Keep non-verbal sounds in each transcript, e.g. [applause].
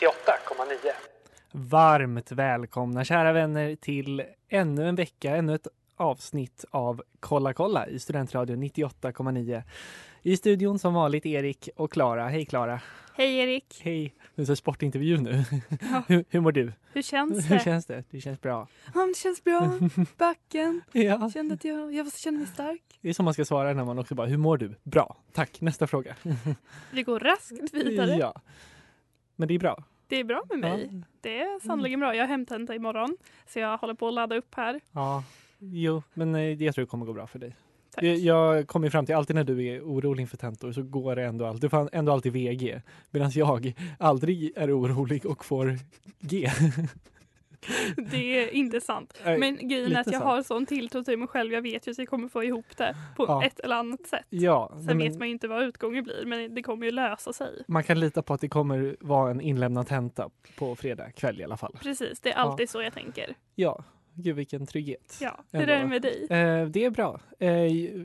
98,9. Varmt välkomna kära vänner till ännu en vecka, ännu ett avsnitt av Kolla kolla i Studentradion 98,9. I studion som vanligt Erik och Klara. Hej Klara! Hej Erik! Hej! Nu är det sportintervju nu. Ja. [laughs] hur, hur mår du? Hur känns [laughs] Hur det? känns det? Det känns bra. Ja, det känns bra. [laughs] Backen. Ja, Kände att jag, jag känner mig stark. det är som man ska svara när man också bara, hur mår du? Bra, tack. Nästa fråga. Vi går raskt vidare. Ja. Men det är bra. Det är bra med mig. Ja. Det är sannerligen bra. Jag har hemtenta imorgon. Så jag håller på att ladda upp här. Ja, jo, men eh, jag tror det kommer gå bra för dig. Tack. Jag, jag kommer fram till alltid när du är orolig inför tentor så går det ändå alltid, du får ändå alltid VG. Medan jag aldrig är orolig och får G. [laughs] [laughs] Det är inte sant. Nej, Men grejen är att jag sant. har sån tilltro till mig själv. Jag vet ju att jag kommer få ihop det på Ja. ett eller annat sätt. Ja, Sen men vet man ju inte vad utgången blir. Men det kommer ju lösa sig. man kan lita på att det kommer vara en inlämnad tenta på fredag kväll i alla fall. Precis, det är alltid så jag tänker. Ja, gud vilken trygghet. Ja, hur är det med dig? Eh, det är bra. Eh,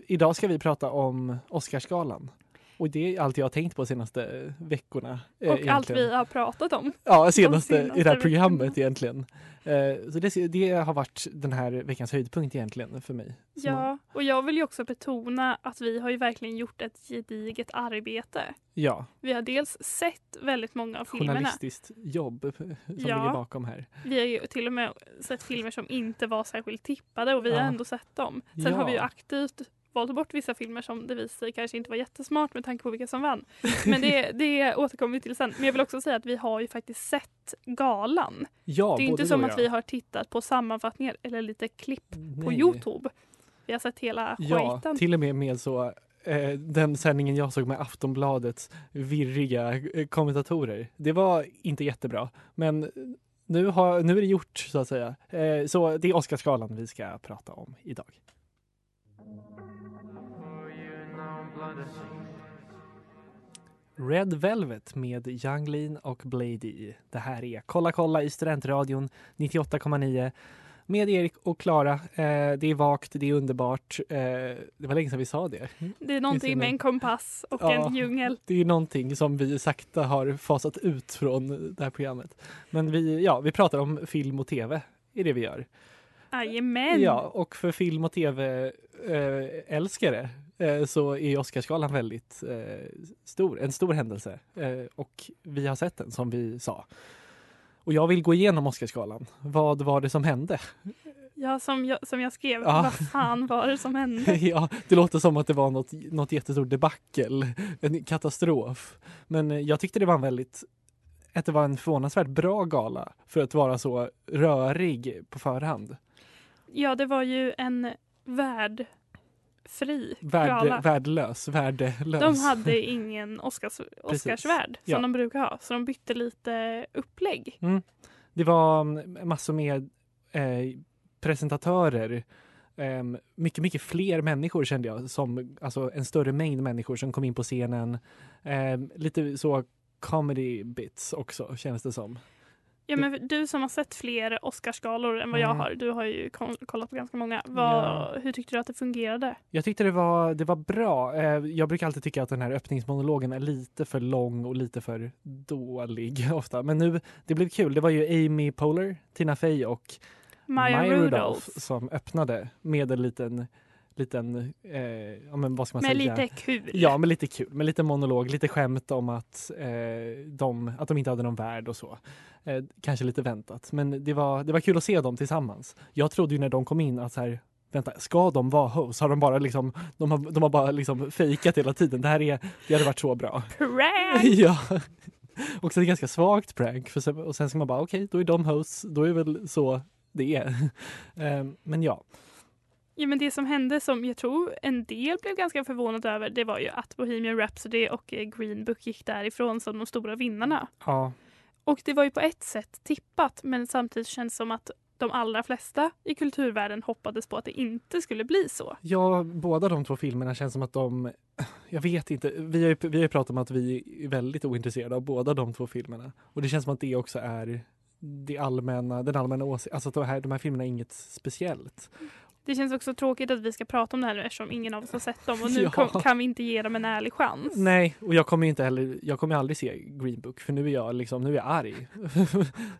idag ska vi prata om Oscarsgalan. Och det är allt jag har tänkt på de senaste veckorna. eh, Och allt egentligen. vi har pratat om. Ja, senaste, senaste i det här veckorna. programmet egentligen. Eh, så det, det har varit den här veckans höjdpunkt egentligen för mig. Så- Ja, och jag vill ju också betona att vi har ju verkligen gjort ett gediget arbete. Ja, Vi har dels sett väldigt många av filmerna. journalistiskt jobb eh, som Ja. ligger bakom här. Vi har ju till och med sett filmer som inte var särskilt tippade och vi Ja. har ändå sett dem. Sen har vi ju Ja. aktivt valt bort vissa filmer som det visar sig kanske inte var jättesmart med tanke på vilka som vann. [laughs] Men det, det återkommer vi till sen. Men jag vill också säga att vi har ju faktiskt sett galan. Ja, det är inte som att vi har tittat på sammanfattningar eller lite klipp på Nej. Youtube. Vi har sett hela Ja, skiten. till och med med så eh, den sändningen jag såg med Aftonbladets virriga eh, kommentatorer. Det var inte jättebra, men nu, har, nu är det gjort så att säga. Eh, så det är Oscarsgalan vi ska prata om idag. Red Velvet med Young Lean och Blady. Det här är Kolla kolla i Studentradion 98,9 med Erik och Klara. Eh, det är vagt, det är underbart. Eh, det var länge sedan vi sa det. Det är någonting med en kompass och Ja. en djungel. Det är någonting som vi sakta har fasat ut från det här programmet. Men vi, ja, vi pratar om film och tv. är det vi gör. Jajamän! Ja, och för film och tv-älskare eh, så är Oscarsgalan väldigt eh, stor, en stor händelse. Eh, och vi har sett den som vi sa. Och jag vill gå igenom Oscarsgalan. Vad var det som hände? Ja, som jag, som jag skrev. Ja. Vad fan var det som hände? [laughs] ja, det låter som att det var något, något jättestort debacle, en katastrof. Men eh, jag tyckte det var en väldigt att det var en förvånansvärt bra gala för att vara så rörig på förhand. Ja, det var ju en Värd, gala. värdelös, värdelös. De hade ingen Oscars, [laughs] Oscarsvärd som Ja. de brukar ha, så de bytte lite upplägg. Mm. Det var mm, massor med eh, presentatörer. Eh, mycket, mycket fler människor kände jag. Som, alltså en större mängd människor som kom in på scenen. Eh, lite så comedy bits också känns det som. Ja, men du som har sett fler Oscarsgalor än vad jag Mm. har, du har ju kollat på ganska många. Vad, Ja. Hur tyckte du att det fungerade? Jag tyckte det var, det var bra. Eh, jag brukar alltid tycka att den här öppningsmonologen är lite för lång och lite för dålig [laughs] ofta. Men nu, det blev kul. Det var ju Amy Poehler, Tina Fey och Maya, Rudolph. som öppnade med en liten, liten eh, ja men vad ska man Med säga? lite kul. Ja, men lite kul. Med lite monolog, lite skämt om att, eh, de, att de inte hade någon värld och så. Eh, kanske lite väntat. Men det var, det var kul att se dem tillsammans. Jag trodde ju när de kom in att så här, vänta, ska de vara hosts? Har de bara liksom, de har, de har bara liksom fejkat hela tiden. Det här är, det hade varit så bra. [laughs] Prank! ja. Också ett ganska svagt prank. För sen, och sen ska man bara, okej, då är de hosts. Då är väl så det är. [laughs] Eh, men ja. Ja, men det som hände som jag tror en del blev ganska förvånade över det var ju att Bohemian Rhapsody och eh, Green Book gick därifrån som de stora vinnarna. ja. Och det var ju på ett sätt tippat men samtidigt känns det som att de allra flesta i kulturvärlden hoppades på att det inte skulle bli så. Ja, båda de två filmerna känns som att de... Jag vet inte. Vi har ju, vi har pratat om att vi är väldigt ointresserade av båda de två filmerna. Och det känns som att det också är det allmänna, den allmänna åsikten. Alltså att de här, de här filmerna är inget speciellt. Det känns också tråkigt att vi ska prata om det här nu eftersom ingen av oss har sett dem och nu [laughs] Ja. kom, kan vi inte ge dem en ärlig chans. Nej, och jag kommer inte heller, jag kommer aldrig se Green Book för nu är jag liksom, nu är jag arg.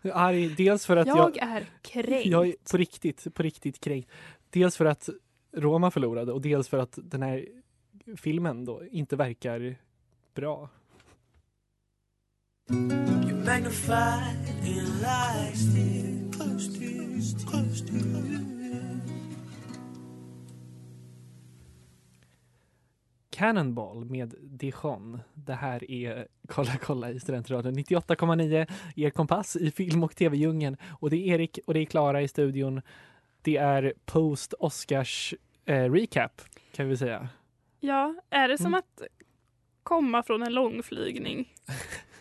[laughs] arg dels för att jag, Jag är kränkt. jag är på riktigt, på riktigt kränkt. Dels för att Roma förlorade och dels för att den här filmen då inte verkar bra. Cannonball med Dijon. Det här är [laughs] Kolla kolla i Studentradion 98,9 er kompass i film och tv-djungeln. Och det är Erik och det är Klara i studion. Det är post Oscars eh, recap kan vi säga. Ja, är det som Mm. att komma från en långflygning?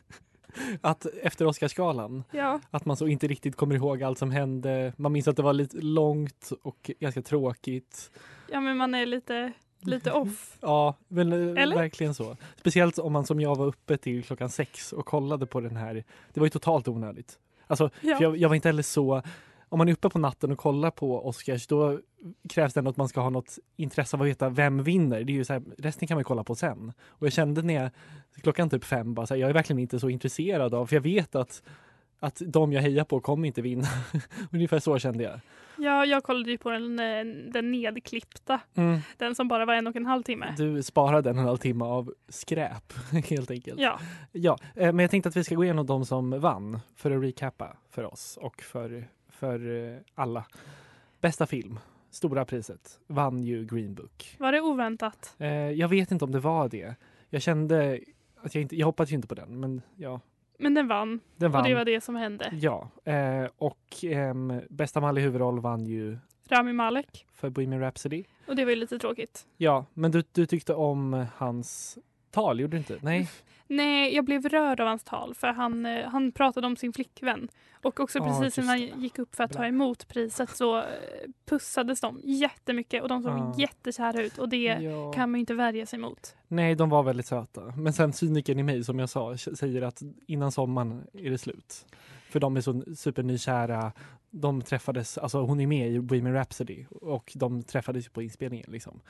[laughs] Att efter Oscarsgalan, Ja, att man så inte riktigt kommer ihåg allt som hände. Man minns att det var lite långt och ganska tråkigt. ja men man är lite, lite off. Ja, men eh, Eller? verkligen så. Speciellt om man som jag var uppe till klockan sex och kollade på den här. Det var ju totalt onödigt. Alltså, Ja. jag, jag var inte heller så... Om man är uppe på natten och kollar på Oscars då krävs det ändå att man ska ha något intresse av att veta vem vinner. Det är ju så här, resten kan man kolla på sen. Och jag kände när jag, klockan typ fem, bara så här, jag är verkligen inte så intresserad av, för jag vet att, att de jag hejar på kommer inte vinna. [laughs] Ungefär så kände jag. Ja, jag kollade ju på den, eh, den nedklippta. Mm. Den som bara var en och en halv timme. Du sparade en och en halv timme av skräp [laughs] helt enkelt. Ja, Ja, eh, men jag tänkte att vi ska gå igenom de som vann för att recappa för oss och för, för eh, alla. Bästa film, stora priset, vann ju Green Book. var det oväntat? Jag vet inte om det var det. Jag kände att jag inte, jag hoppades ju inte på den, men ja, Men den vann den vann. och det var det som hände. Ja, eh, och ehm, bästa manlig huvudroll vann ju Rami Malek. för Bohemian Rhapsody. Och det var ju lite tråkigt. Ja, men du, du tyckte om hans tal, gjorde du inte? Nej? Nej, jag blev rörd av hans tal för han, eh, han pratade om sin flickvän. Och också Ja, precis innan han gick upp för att ta emot priset så eh, pussades de jättemycket och de såg Ja. jättekära ut och det Ja. kan man ju inte värja sig mot. Nej, de var väldigt söta. Men sen cynikern i mig, som jag sa, säger att innan sommaren är det slut. För de är så supernykära. De träffades, alltså hon är med i Bohemian Rhapsody och de träffades på inspelningen liksom.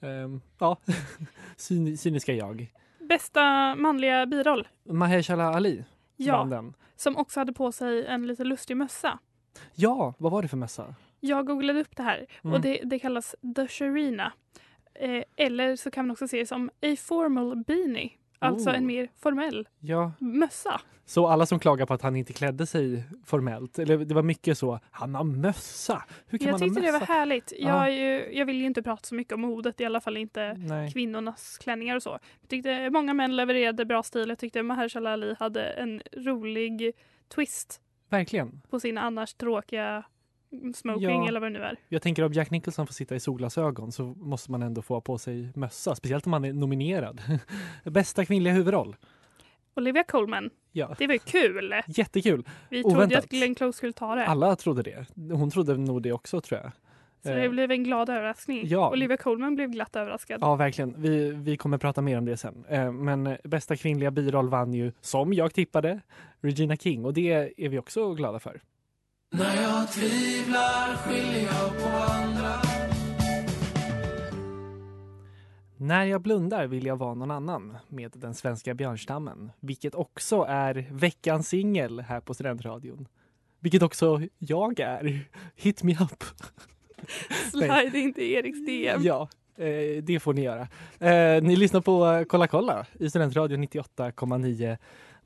Ehm, ja, [laughs] Cyn- cyniska jag. Bästa manliga biroll. Mahershala Ali Ja, den. som också hade på sig en lite lustig mössa. Ja, vad var det för mössa? Jag googlade upp det här Mm. och det, det kallas The Sharina. Eh, eller så kan man också se det som a formal beanie. Alltså Oh. en mer formell Ja, mössa. så alla som klagar på att han inte klädde sig formellt, eller det var mycket så, han har mössa! Hur kan Jag man ha tyckte mössa? det var härligt. Ja. Jag, är ju, jag vill ju inte prata så mycket om modet, i alla fall inte Nej. kvinnornas klänningar och så. Jag tyckte många män levererade bra stil. Jag tyckte Mahershala Ali hade en rolig twist Verkligen. på sin annars tråkiga smoking Ja. eller vad det nu är. Jag tänker om Jack Nicholson får sitta i solglasögon så måste man ändå få ha på sig mössa, speciellt om man är nominerad. [laughs] Bästa kvinnliga huvudroll. Olivia Colman, Ja, det var ju kul. jättekul. Vi trodde Oväntat. att Glenn Close skulle ta det. Alla trodde det. Hon trodde nog det också tror jag. Så det Eh, blev en glad överraskning. ja. Olivia Colman blev glatt överraskad. Ja, verkligen. Vi, vi kommer prata mer om det sen. Eh, Men bästa kvinnliga biroll vann ju, som jag tippade, Regina King och det är vi också glada för. När jag blundar vill jag vara någon annan med den svenska björnstammen, vilket också är veckans singel här på Studentradion. Vilket också jag är. Hit me up! Slide inte Eriks DM. Ja, eh, det får ni göra. Eh, ni lyssnar på Kolla kolla i Studentradion 98,9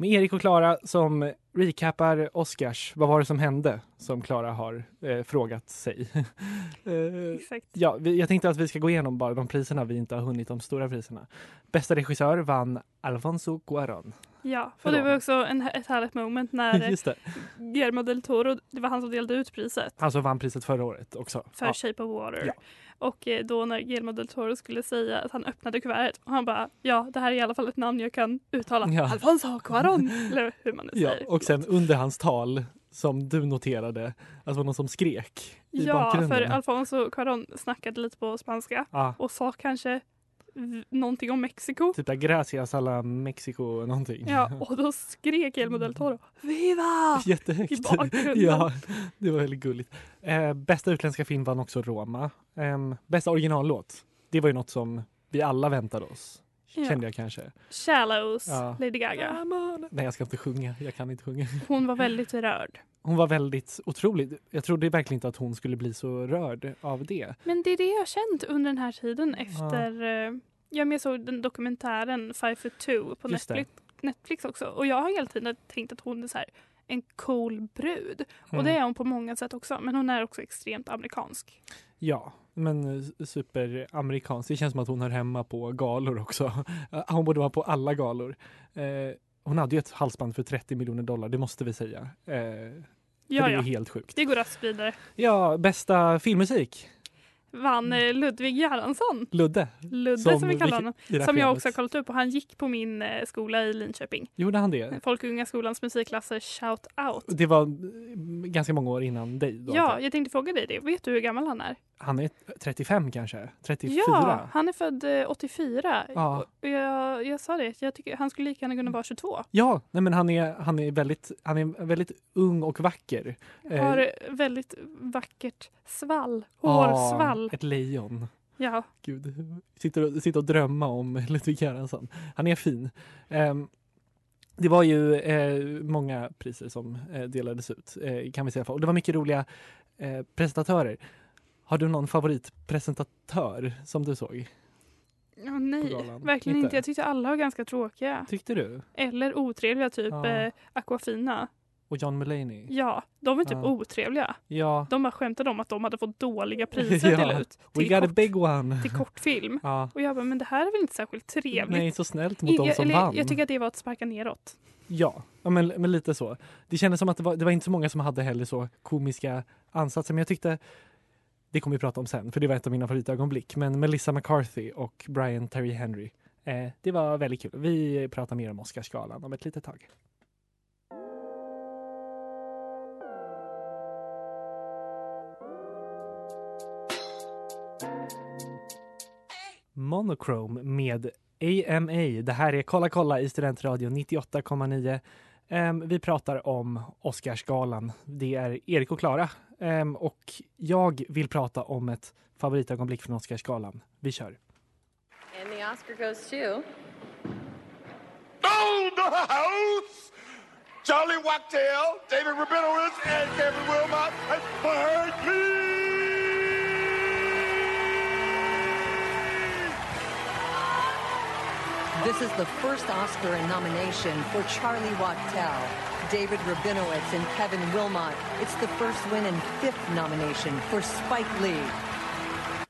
med Erik och Klara som recapar Oscars. Vad var det som hände? Som Klara har eh, frågat sig. [laughs] eh, Exakt. ja, vi, jag tänkte att vi ska gå igenom bara de priserna vi inte har hunnit, de stora priserna. Bästa regissör vann Alfonso Cuarón. Ja, För och det var också en, ett härligt moment [laughs] när Just det. Guillermo del Toro, det var han som delade ut priset Han som vann priset förra året också. för Ja. Shape of Water. Ja. Och eh, då när Guillermo del Toro skulle säga att han öppnade kuvertet och han bara ja det här är i alla fall ett namn jag kan uttala. Ja. Alfonso Cuarón [laughs] eller hur man nu Ja, säger. och sen under hans tal som du noterade, att det var någon som skrek i Ja, bakgrunden. för Alfonso Cuarón snackade lite på spanska Ja, och sa kanske någonting om Mexiko. typ där gracias alla Mexico någonting. Ja, [laughs] och då skrek Guillermo del Toro Viva! Jättehögt. i bakgrunden. Ja, det var väldigt gulligt. Eh, bästa utländska film vann också Roma. Eh, bästa originallåt, det var ju något som vi alla väntade oss. Ja. Kände jag kanske. Shallows, Ja. Lady Gaga. Nej, jag ska inte sjunga. Jag kan inte sjunga. Hon var väldigt rörd. Hon var väldigt otrolig. Jag trodde verkligen inte att hon skulle bli så rörd av det. Men det är det jag har känt under den här tiden efter eh, Ja, men jag såg den dokumentären Five for two på Just det. Netflix, Netflix också. Och jag har hela tiden tänkt att hon är så här, en cool brud. Och Mm. det är hon på många sätt också. Men hon är också extremt amerikansk. Ja, men eh, superamerikansk. Det känns som att hon hör hemma på galor också. [laughs] Hon borde vara på alla galor. Eh, hon hade ju ett halsband för 30 miljoner dollar, det måste vi säga. Eh, Ja, det är ja. helt sjukt. Det går raskt vidare. Ja, bästa filmmusik? Vann eh, Ludvig Gerhardsson. Ludde. Ludde som, vi kallar honom. Som jag också har kollat upp och han gick på min eh, skola i Linköping. Gjorde han det? Folk och unga skolans musikklasser Shout Out. Det var mm, ganska många år innan dig. Då, Ja, jag. tänkte fråga dig det. Vet du hur gammal han är? Han är 35 kanske? 34? Ja, han är född eh, 84. Ja. Och jag, jag sa det, jag tycker han skulle lika gärna kunna vara 22. Ja, nej men han är, han är, väldigt, han är väldigt ung och vacker. Eh, Har väldigt vackert svall, ja, Ett lejon. Ja, Gud, sitter och, sitter och drömma om [laughs] Ludvig Göransson. Han är fin. Ehm, det var ju eh, många priser som eh, delades ut eh, kan vi säga. Och det var mycket roliga eh, presentatörer. Har du någon favoritpresentatör som du såg? ja nej, verkligen Inte? inte. Jag tyckte alla var ganska tråkiga. Tyckte du? Eller otrevliga, typ Ja. eh, Aquafina. Och John Mulaney? Ja, de var typ Ja. otrevliga. Ja. De bara skämtade om att de hade fått dåliga [laughs] priser Ja. dela ut We till, got a kort, big one! till kortfilm. [laughs] Ja. Och jag bara, men det här är väl inte särskilt trevligt? Nej, så snällt mot de jag, som eller, vann. jag tycker att det var att sparka neråt. Ja, ja men, men lite så. Det kändes som att det var, det var inte så många som hade heller så komiska ansatser, men jag tyckte det kommer vi prata om sen, för det var ett av mina favoritögonblick. Men Melissa McCarthy och Brian Terry Henry, eh, det var väldigt kul. Vi pratar mer om Oscarsgalan om ett litet tag. Monochrome med AMA. Det här är Kolla kolla i Studentradion 98,9. Ehm, vi pratar om Oscarsgalan. Det är Erik och Klara. Ehm, och jag vill prata om ett favoritögonblick från Oscarsgalan. Vi kör. And the Oscar goes to Oh, the house! Charlie Wachtell, David Rabinowitz, and Kevin Wilmot and Spike Lee! This is the first Oscar nomination for Charlie Wachtell, David Rabinowitz, and Kevin Wilmot. It's the first win and fifth nomination for Spike Lee.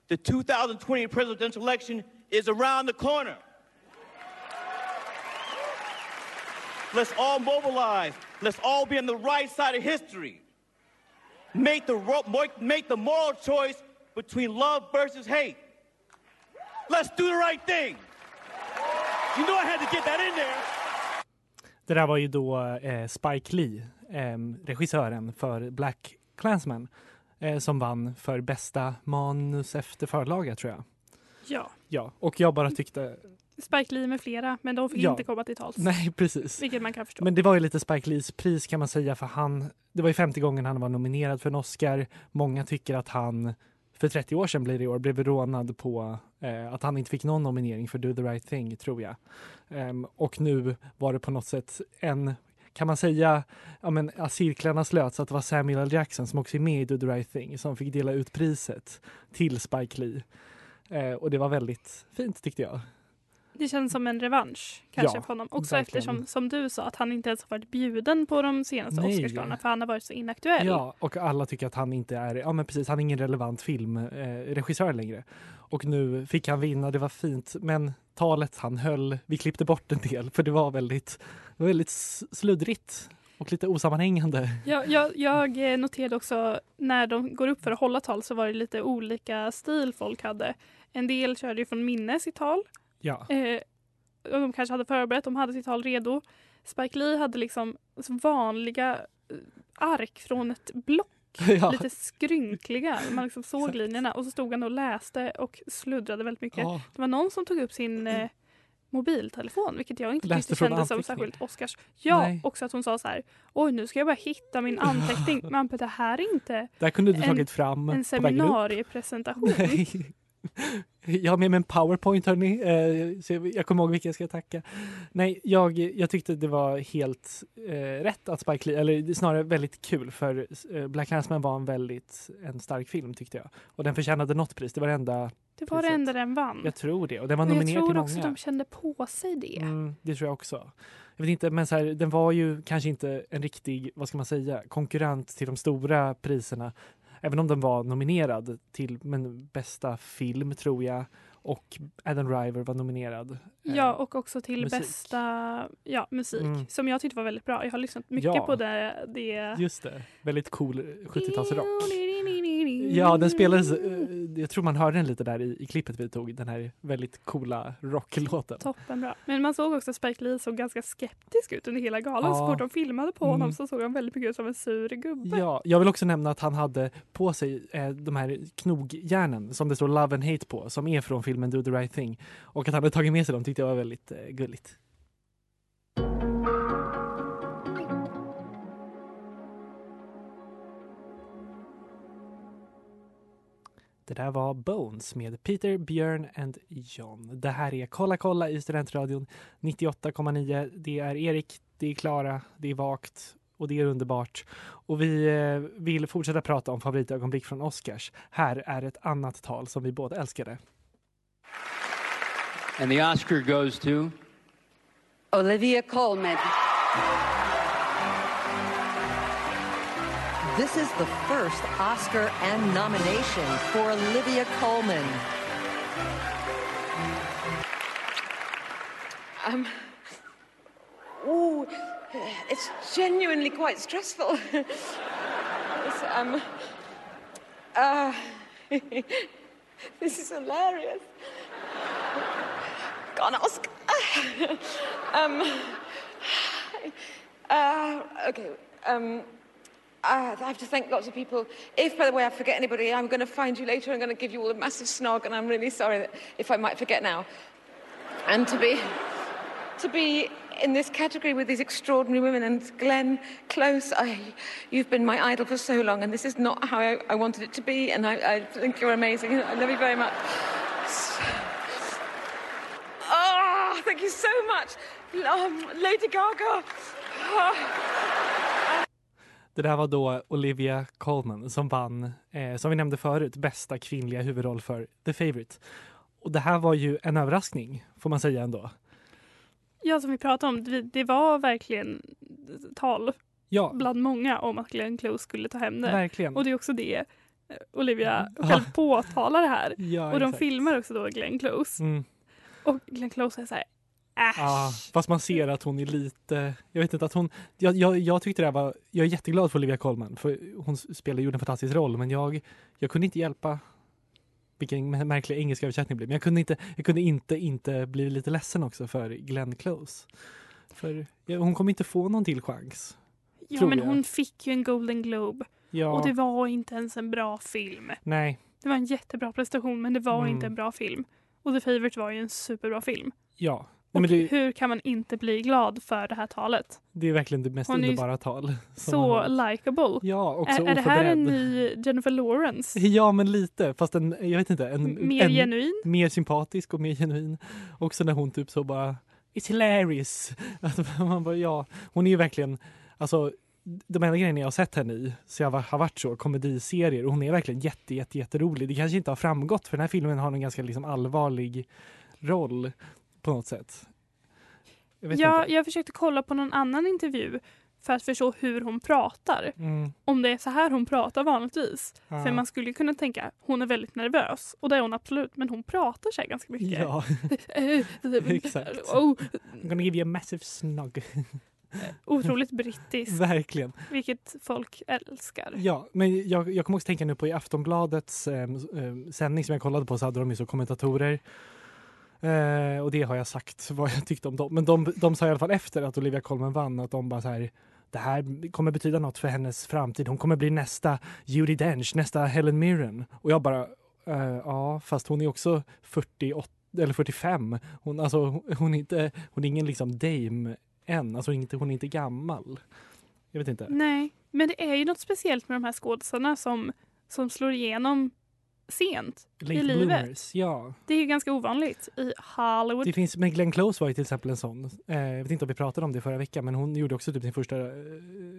The 2020 presidential election is around the corner. Let's all mobilize. Let's all be on the right side of history. Make the, make the moral choice between love versus hate. Let's do the right thing. You know I had to get that in there. Det där var ju då eh, Spike Lee, eh, regissören för Black Klansman, eh, som vann för bästa manus efter förlaga tror jag. Ja, Ja, och jag bara tyckte, Spike Lee med flera, men de fick Ja. inte komma till tals. nej precis. Vilket man kan förstå. Men det var ju lite Spike Lees pris kan man säga för han, det var ju 50 gången han var nominerad för en Oscar. Många tycker att han, för 30 år sedan blir det i år, blev rånad på eh, att han inte fick någon nominering för Do the right thing tror jag. Um, och nu var det på något sätt en kan man säga ja, men, att cirklarna slöts, att det var Samuel L. Jackson som också är med i Do the right thing som fick dela ut priset till Spike Lee. Eh, och det var väldigt fint tyckte jag. Det känns som en revansch kanske Ja, på honom. Också verkligen. eftersom, som du sa, att han inte ens har varit bjuden på de senaste Nej. Oscarsgalarna för han har varit så inaktuell. Ja, och alla tycker att han inte är, ja men precis, han är ingen relevant filmregissör eh, längre. Och nu fick han vinna, det var fint. Men talet han höll, vi klippte bort en del för det var väldigt, väldigt sluddrigt och lite osammanhängande. Jag, jag, jag eh, noterade också när de går upp för att hålla tal så var det lite olika stil folk hade. En del körde ju från minne sitt tal. Ja, Eh, och de kanske hade förberett, de hade sitt tal redo. Spike Lee hade liksom vanliga eh, ark från ett block. [laughs] ja. Lite skrynkliga. Man liksom såg Exakt. linjerna och så stod han och läste och sluddrade väldigt mycket. ja. Det var någon som tog upp sin eh, mobiltelefon vilket jag inte Läste tyckte kändes som särskilt Oscars. Ja, Nej. också att hon sa så här. Oj, nu ska jag bara hitta min anteckning. Man bara, det här är inte Där kunde du En- tagit fram en seminariepresentation. Jag har med mig en powerpoint hörni. Eh, jag, jag kommer ihåg vilka jag ska tacka. Nej, jag, jag tyckte det var helt eh, rätt att Spike Lee, eller snarare väldigt kul för eh, Black Clansman var en väldigt en stark film tyckte jag. Och den förtjänade något pris. Det var det enda, Det var det Precis. enda den vann. jag tror det. Och den var Men jag nominerad tror till också många. de kände på sig det. Mm, det tror jag också. Jag vet inte, men så här, den var ju kanske inte en riktig, vad ska man säga, konkurrent till de stora priserna. Även om den var nominerad till men, bästa film tror jag och Adam Driver var nominerad. Eh, Ja, och också till musik. bästa ja, musik Mm. som jag tyckte var väldigt bra. Jag har lyssnat mycket Ja. på det. det... Just det, väldigt cool 70-talsrock. Ja, den spelades, eh, jag tror man hörde den lite där i, i klippet vi tog, den här väldigt coola rocklåten. Toppenbra. Men man såg också Spike Lee såg ganska skeptisk ut under hela galan. Ja. Så fort de filmade på honom Mm. så såg han väldigt mycket ut som en sur gubbe. Ja, jag vill också nämna att han hade på sig eh, de här knogjärnen som det står Love and Hate på, som är från filmen Do the Right Thing. Och att han hade tagit med sig dem tyckte jag var väldigt eh, gulligt. Det där var Bones med Peter, Björn and John. Det här är Kolla kolla i Studentradion 98,9. Det är Erik, det är Klara, det är Vakt och det är underbart. Och vi eh, vill fortsätta prata om favoritögonblick från Oscars. Här är ett annat tal som vi båda älskade. And the Oscar goes to Olivia Colman. This is the first Oscar and nomination for Olivia Colman. Um, ooh, it's genuinely quite stressful. [laughs] It's, um, uh, [laughs] this is hilarious. An Oscar. [laughs] um, uh, okay. Um, uh, I have to thank lots of people. If, by the way, I forget anybody, I'm going to find you later. I'm going to give you all a massive snog, and I'm really sorry if I might forget now. And to be to be in this category with these extraordinary women and Glenn Close, I, you've been my idol for so long, and this is not how I, I wanted it to be. And I, I think you're amazing. I love you very much. Oh, thank you so much, um, Lady Gaga. Ah. Det där var då Olivia Colman som vann, eh, som vi nämnde förut, bästa kvinnliga huvudroll för The Favourite. Och det här var ju en överraskning, får man säga ändå. Ja, som vi pratade om, det, var verkligen tal Ja, bland många om att Glenn Close skulle ta hem det. verkligen. Och det är också det eh, Olivia Ja. själv påtalar här. ja, och de exakt. filmar också då Glenn Close. Mm. Och Glenn Close är så här, äsch. Ja, fast man ser att hon är lite, jag vet inte att hon, jag, jag, jag tyckte det var, jag är jätteglad för Olivia Colman för hon spelar gjorde en fantastisk roll men jag, jag kunde inte hjälpa vilken märklig engelsk översättning det blev. Men jag kunde inte, jag kunde inte, inte bli lite ledsen också för Glenn Close. För hon kommer inte få någon till chans. Ja, men jag. hon fick ju en Golden Globe Ja, och det var inte ens en bra film. nej, Det var en jättebra prestation men det var Mm. inte en bra film. Och The Favourite var ju en superbra film. ja. Och det, hur kan man inte bli glad för det här talet? det är verkligen det mest Hon underbara tal. Så likable. Ja, också Är, är det här en ny Jennifer Lawrence? [laughs] Ja, men lite. Fast en, jag vet inte. En, Mer en, genuin? mer sympatisk och mer genuin. Också när hon typ så bara It's hilarious. Att [laughs] man bara, ja, hon är ju verkligen, alltså de enda grejerna jag har sett henne i så jag har varit så komediserier och hon är verkligen jätte, jätte, jätterolig. Det kanske inte har framgått för den här filmen har en ganska liksom allvarlig roll på något sätt. Jag Ja, inte. jag försökte kolla på någon annan intervju för att förstå hur hon pratar. Mm. Om det är så här hon pratar vanligtvis. Ja. För man skulle kunna tänka hon är väldigt nervös och det är hon absolut men hon pratar här ganska mycket. Ja, [laughs] exakt. Oh, I'm gonna give you a massive snug. otroligt brittiskt, [laughs] Verkligen. vilket folk älskar. Ja, men jag, jag kommer också tänka nu på i Aftonbladets eh, sändning som jag kollade på så hade de ju så kommentatorer. Eh, och det har jag sagt [laughs] vad jag tyckte om dem. Men de, de sa i alla fall efter att Olivia Colman vann att de bara så här det här kommer betyda något för hennes framtid. Hon kommer bli nästa Judi Dench, nästa Helen Mirren. Och jag bara, eh, ja, fast hon är också 48 eller 45. Hon, alltså, hon, är inte, hon är ingen liksom dame än. Alltså, inte, hon är inte gammal. Jag vet inte. Nej, men det är ju något speciellt med de här skådisarna som, som slår igenom sent Late i livet. bloomers, ja. Det är ju ganska ovanligt i Hollywood. Det finns, men Glenn Close var ju till exempel en sån. Eh, jag vet inte om vi pratade om det förra veckan, men hon gjorde också typ sin första, eh,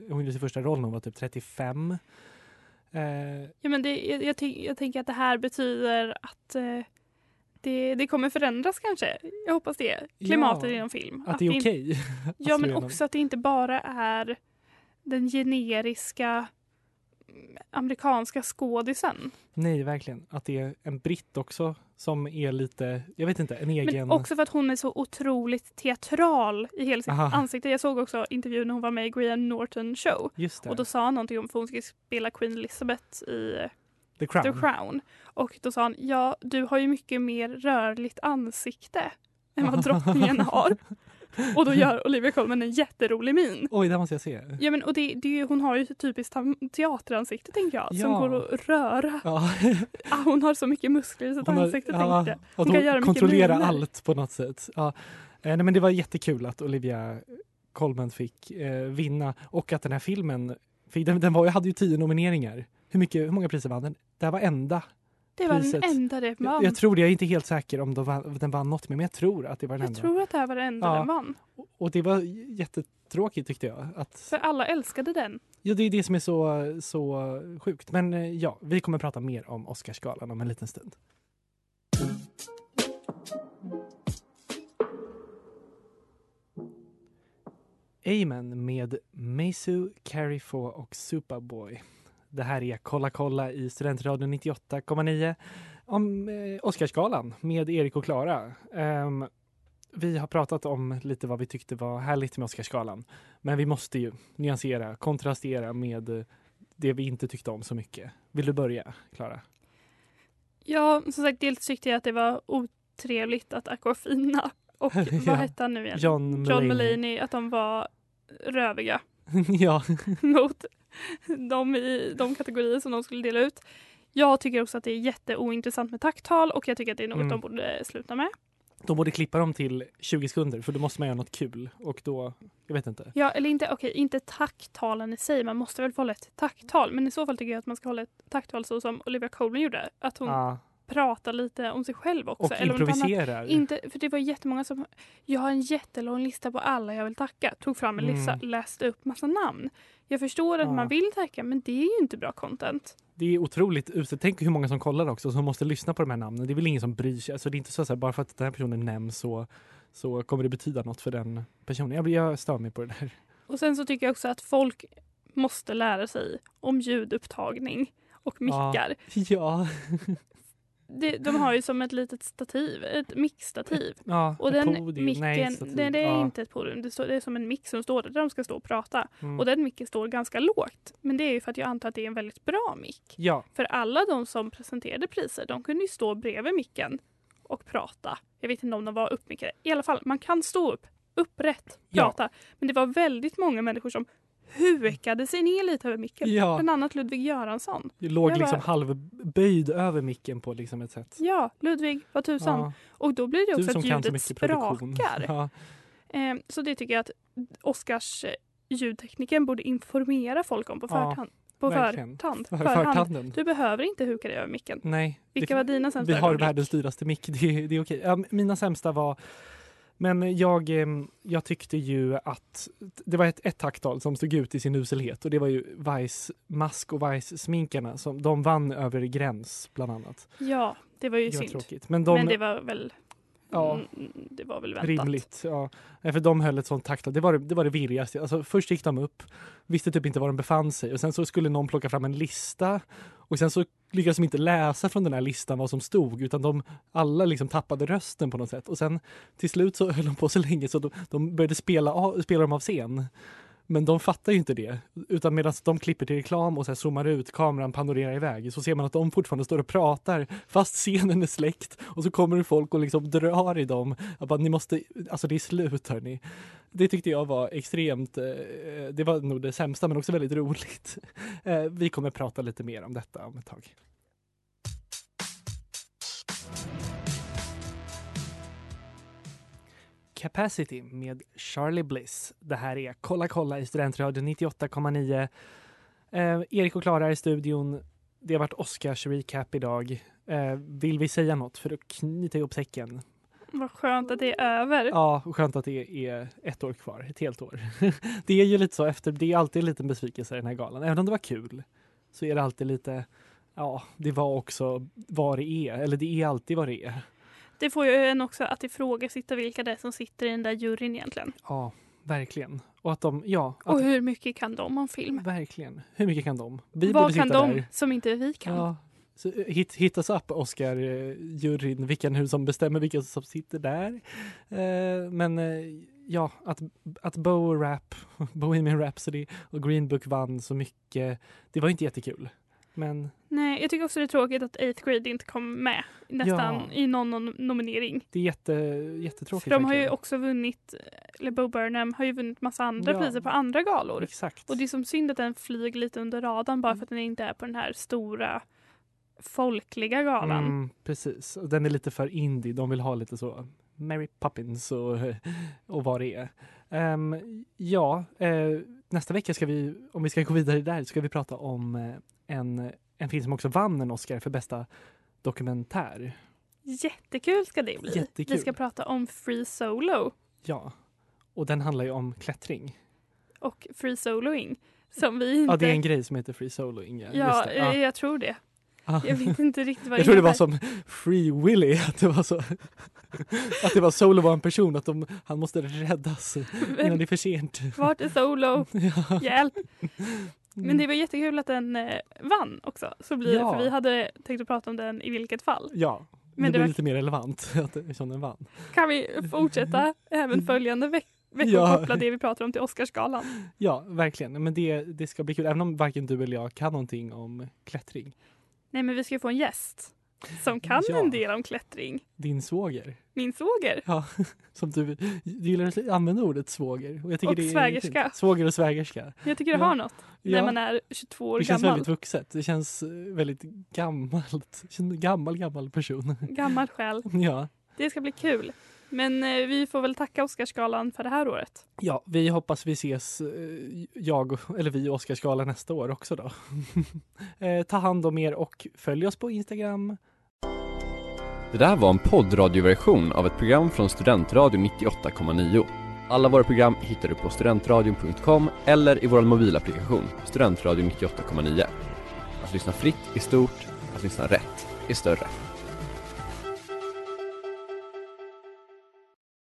hon gjorde sin första roll när hon var typ 35. Eh, Ja, men det, jag, jag, tänk- jag tänker att det här betyder att eh, det, det kommer förändras kanske. Jag hoppas det. Klimatet Ja, inom film. att det är okej. att [laughs] Ja, men också att det inte bara är den generiska amerikanska skådisen. Nej, verkligen. Att det är en britt också som är lite, jag vet inte, en egen... Men också för att hon är så otroligt teatral i hela sitt Aha. ansikte. Jag såg också intervjun när hon var med i Graham Norton show. Och då sa han någonting om för hon skulle spela Queen Elizabeth i The Crown. The Crown. Och då sa han, ja du har ju mycket mer rörligt ansikte än vad [laughs] drottningen har. [laughs] Och då gör Olivia Colman en jätterolig min. Oj, det måste jag se. Ja, men, och det, det, hon har ju typiskt teateransikte tänker jag, som Ja. går att röra. Ja. [laughs] Ah, hon har så mycket muskler i sitt Hon har- ansikte ja, tänkte Hon hon, kan göra mycket kontrollerar miner. allt på något sätt. Ja. Eh, nej, men det var jättekul att Olivia Colman fick eh, vinna och att den här filmen, den, den var, hade ju tio nomineringar. Hur, mycket, hur många priser vann den? Det här var enda. Det var priset. den enda det vann. Jag, jag tror det, jag är inte helt säker om de vann, den vann något mer, men jag tror att det var den Jag enda. tror att det här var det enda Ja. den vann. Och det var jättetråkigt tyckte jag. Att, För alla älskade den. ja, det är det som är så, så sjukt. Men eh, ja, vi kommer prata mer om Oscarsgalan om en liten stund. Amen med Meisu, Carifo och Superboy. Det här är Kolla kolla i Studentradion 98,9 om eh, Oscarsgalan med Erik och Klara. Ehm, vi har pratat om lite vad vi tyckte var härligt med Oscarsgalan. Men vi måste ju nyansera, kontrastera med det vi inte tyckte om så mycket. Vill du börja, Klara? Ja, som sagt, dels tyckte jag att det var otrevligt att Aquafina och [laughs] Ja. vad hette han nu igen? John John Mulaney. Mulaney, att de var röviga [laughs] ja. mot [laughs] de i de kategorier som de skulle dela ut. Jag tycker också att det är jätteointressant med tacktal och jag tycker att det är något Mm. de borde sluta med. De borde klippa dem till 20 sekunder för då måste man göra något kul och då, jag vet inte. Ja, eller inte, okej, inte tacktalen i sig, man måste väl få hålla ett tacktal, men i så fall tycker jag att man ska hålla ett tacktal så som Olivia Colman gjorde, att hon Ja. Pratar lite om sig själv också. Och eller improviserar. Inte, för det var jättemånga som, jag har en jättelång lista på alla jag vill tacka, tog fram en lista, Mm. läste upp massa namn. Jag förstår att Ja. man vill tacka, men det är ju inte bra content. Det är otroligt uselt. Tänk hur många som kollar också som måste lyssna på de här namnen. Det är väl ingen som bryr sig. Alltså det är inte så att bara för att den här personen nämns så, så kommer det betyda något för den personen. Jag, jag stör mig på det där. Och sen så tycker jag också att folk måste lära sig om ljudupptagning och mickar. Ja. [laughs] Det, de har ju som ett litet stativ, ett mickstativ. ja Och den podium. micken, Nej, det, det är ja. inte ett podium, det, står, det är som en mick som står där, de ska stå och prata. Mm. Och den micken står ganska lågt. Men det är ju för att jag antar att det är en väldigt bra mick. Ja, För alla de som presenterade priser, de kunde ju stå bredvid micken och prata. Jag vet inte om de var uppmickade. I alla fall, man kan stå upp, upprätt, prata. Men det var väldigt många människor som hukade sig ner lite över micken. Ja. Bland annat Ludvig Göransson. jag låg Jag liksom bara- halvböjd över micken på liksom ett sätt. Ja, Ludvig, vad tusan. Ja, Och då blir det också att ljudet sprakar. [laughs] Ja, Eh, så det tycker jag att Oscars eh, ljudtekniken borde informera folk om på Ja, förhand. På verkligen. förhand. för, förhand. Du behöver inte huka dig över micken. Nej. Vilka det- var dina sämsta Vi har världens dyraste mick, det, det är okej. Ja, mina sämsta var men jag, eh, jag tyckte ju att det var ett, ett tacktal som stod ut i sin uselhet och det var ju Vice Mask och Vice sminkarna som de vann över gräns bland annat. Ja, det var ju Det var synd. tråkigt. Men, de, Men det var väl Ja. Mm, det var väl väntat. Rimligt. Ja. För de höll ett sånt takttal. Det var det, det, var det virrigaste. Alltså, först gick de upp, visste typ inte var de befann sig och sen så skulle någon plocka fram en lista och sen så lyckades de inte läsa från den här listan vad som stod utan de alla liksom tappade rösten på något sätt och sen till slut så [laughs] höll de på så länge så de, de började spela, spela dem av scen. Men de fattar ju inte det. Utan medan de klipper till reklam och så här zoomar ut, kameran panorerar iväg, så ser man att de fortfarande står och pratar fast scenen är släckt. Och så kommer det folk och liksom drar i dem. Jag bara, ni måste, alltså det är slut hörni. Det tyckte jag var extremt, eh, det var nog det sämsta men också väldigt roligt. Eh, vi kommer prata lite mer om detta om ett tag. Capacity med Charlie Bliss. Det här är Kolla kolla i Studentradion 98,9. Eh, Erik och Klara är i studion. Det har varit Oscars recap idag. Eh, vill vi säga något för att knyta ihop säcken? Vad skönt att det är över. Ja, skönt att det är ett år kvar, ett helt år. [laughs] det är ju lite så efter, det är alltid en liten besvikelse i den här galan. Även om det var kul så är det alltid lite, ja, det var också vad det är, eller det är alltid vad det är. Det får ju en också att ifrågasätta vilka det är som sitter i den där juryn egentligen. Ja, verkligen. Och att de, ja. Att, Och hur mycket kan de om film? Verkligen. Hur mycket kan de? Vi Vad kan de där. som inte vi kan? Ja. Så, eh, hit, hit us up, Oscar-juryn, vilken hur som bestämmer vilka som sitter där. Eh, men eh, ja, att, att Bo Rap, [laughs] Bohemian Rhapsody och Green Book vann så mycket, det var inte jättekul. Men Nej, jag tycker också det är tråkigt att Eighth Grade inte kom med nästan Ja. i någon nom- nominering. det är jätte, jättetråkigt. För de har ju också vunnit, eller Bo Burnham har ju vunnit massa andra Ja. priser på andra galor. Exakt. Och det är som synd att den flyger lite under radarn bara för att den inte är på den här stora folkliga galan. Mm, precis, och den är lite för indie. De vill ha lite så Mary Poppins och, och vad det är. Ehm, ja, eh, nästa vecka ska vi, om vi ska gå vidare där, ska vi prata om eh, en, en film som också vann en Oscar för bästa dokumentär. Jättekul ska det bli. Jättekul. Vi ska prata om Free Solo Ja, och den handlar ju om klättring. och Free Soloing. Som vi inte... Ja, det är en grej som heter Free Soloing. Ja, Ja. Ja. jag tror det. Ah. Jag vet inte riktigt vad Jag tror det var som Free Willy, att det var så att det var Solo var en person, att de, han måste räddas innan det är för sent. Vart är Solo? [laughs] Ja. Hjälp! Men det var jättekul att den eh, vann också. Så blir Ja. det, för vi hade tänkt att prata om den i vilket fall. Ja, Men men det det var- lite mer relevant [laughs] att eftersom den vann. Kan vi fortsätta [laughs] även följande veck veckor Ja. koppla det vi pratar om till Oscarsgalan? Ja, verkligen. Men det, det ska bli kul, även om varken du eller jag kan någonting om klättring. Nej men vi ska få en gäst som kan Ja. en del om klättring. Din svåger. Min svåger. Ja, [laughs] som du, du gillar att använda ordet svåger. Och, jag tycker Och det är svägerska. fint. Svåger och svägerska. Jag tycker det Ja. har något när Ja. man är 22 år Det känns gammal. väldigt vuxet. Det känns eh, väldigt gammalt. [laughs] Känns gammal, gammal person. Gammal själ. [laughs] Ja. Det ska bli kul. Men eh, vi får väl tacka Oscarsgalan för det här året. Ja, vi hoppas vi ses, eh, jag, eller vi och Oscarsgalan nästa år också då. [laughs] eh, ta hand om er och följ oss på Instagram. Det där var en poddradioversion av ett program från Studentradion 98,9. Alla våra program hittar du på studentradion.com eller i vår mobilapplikation Studentradion 98,9. Att lyssna fritt är stort, att lyssna rätt är större.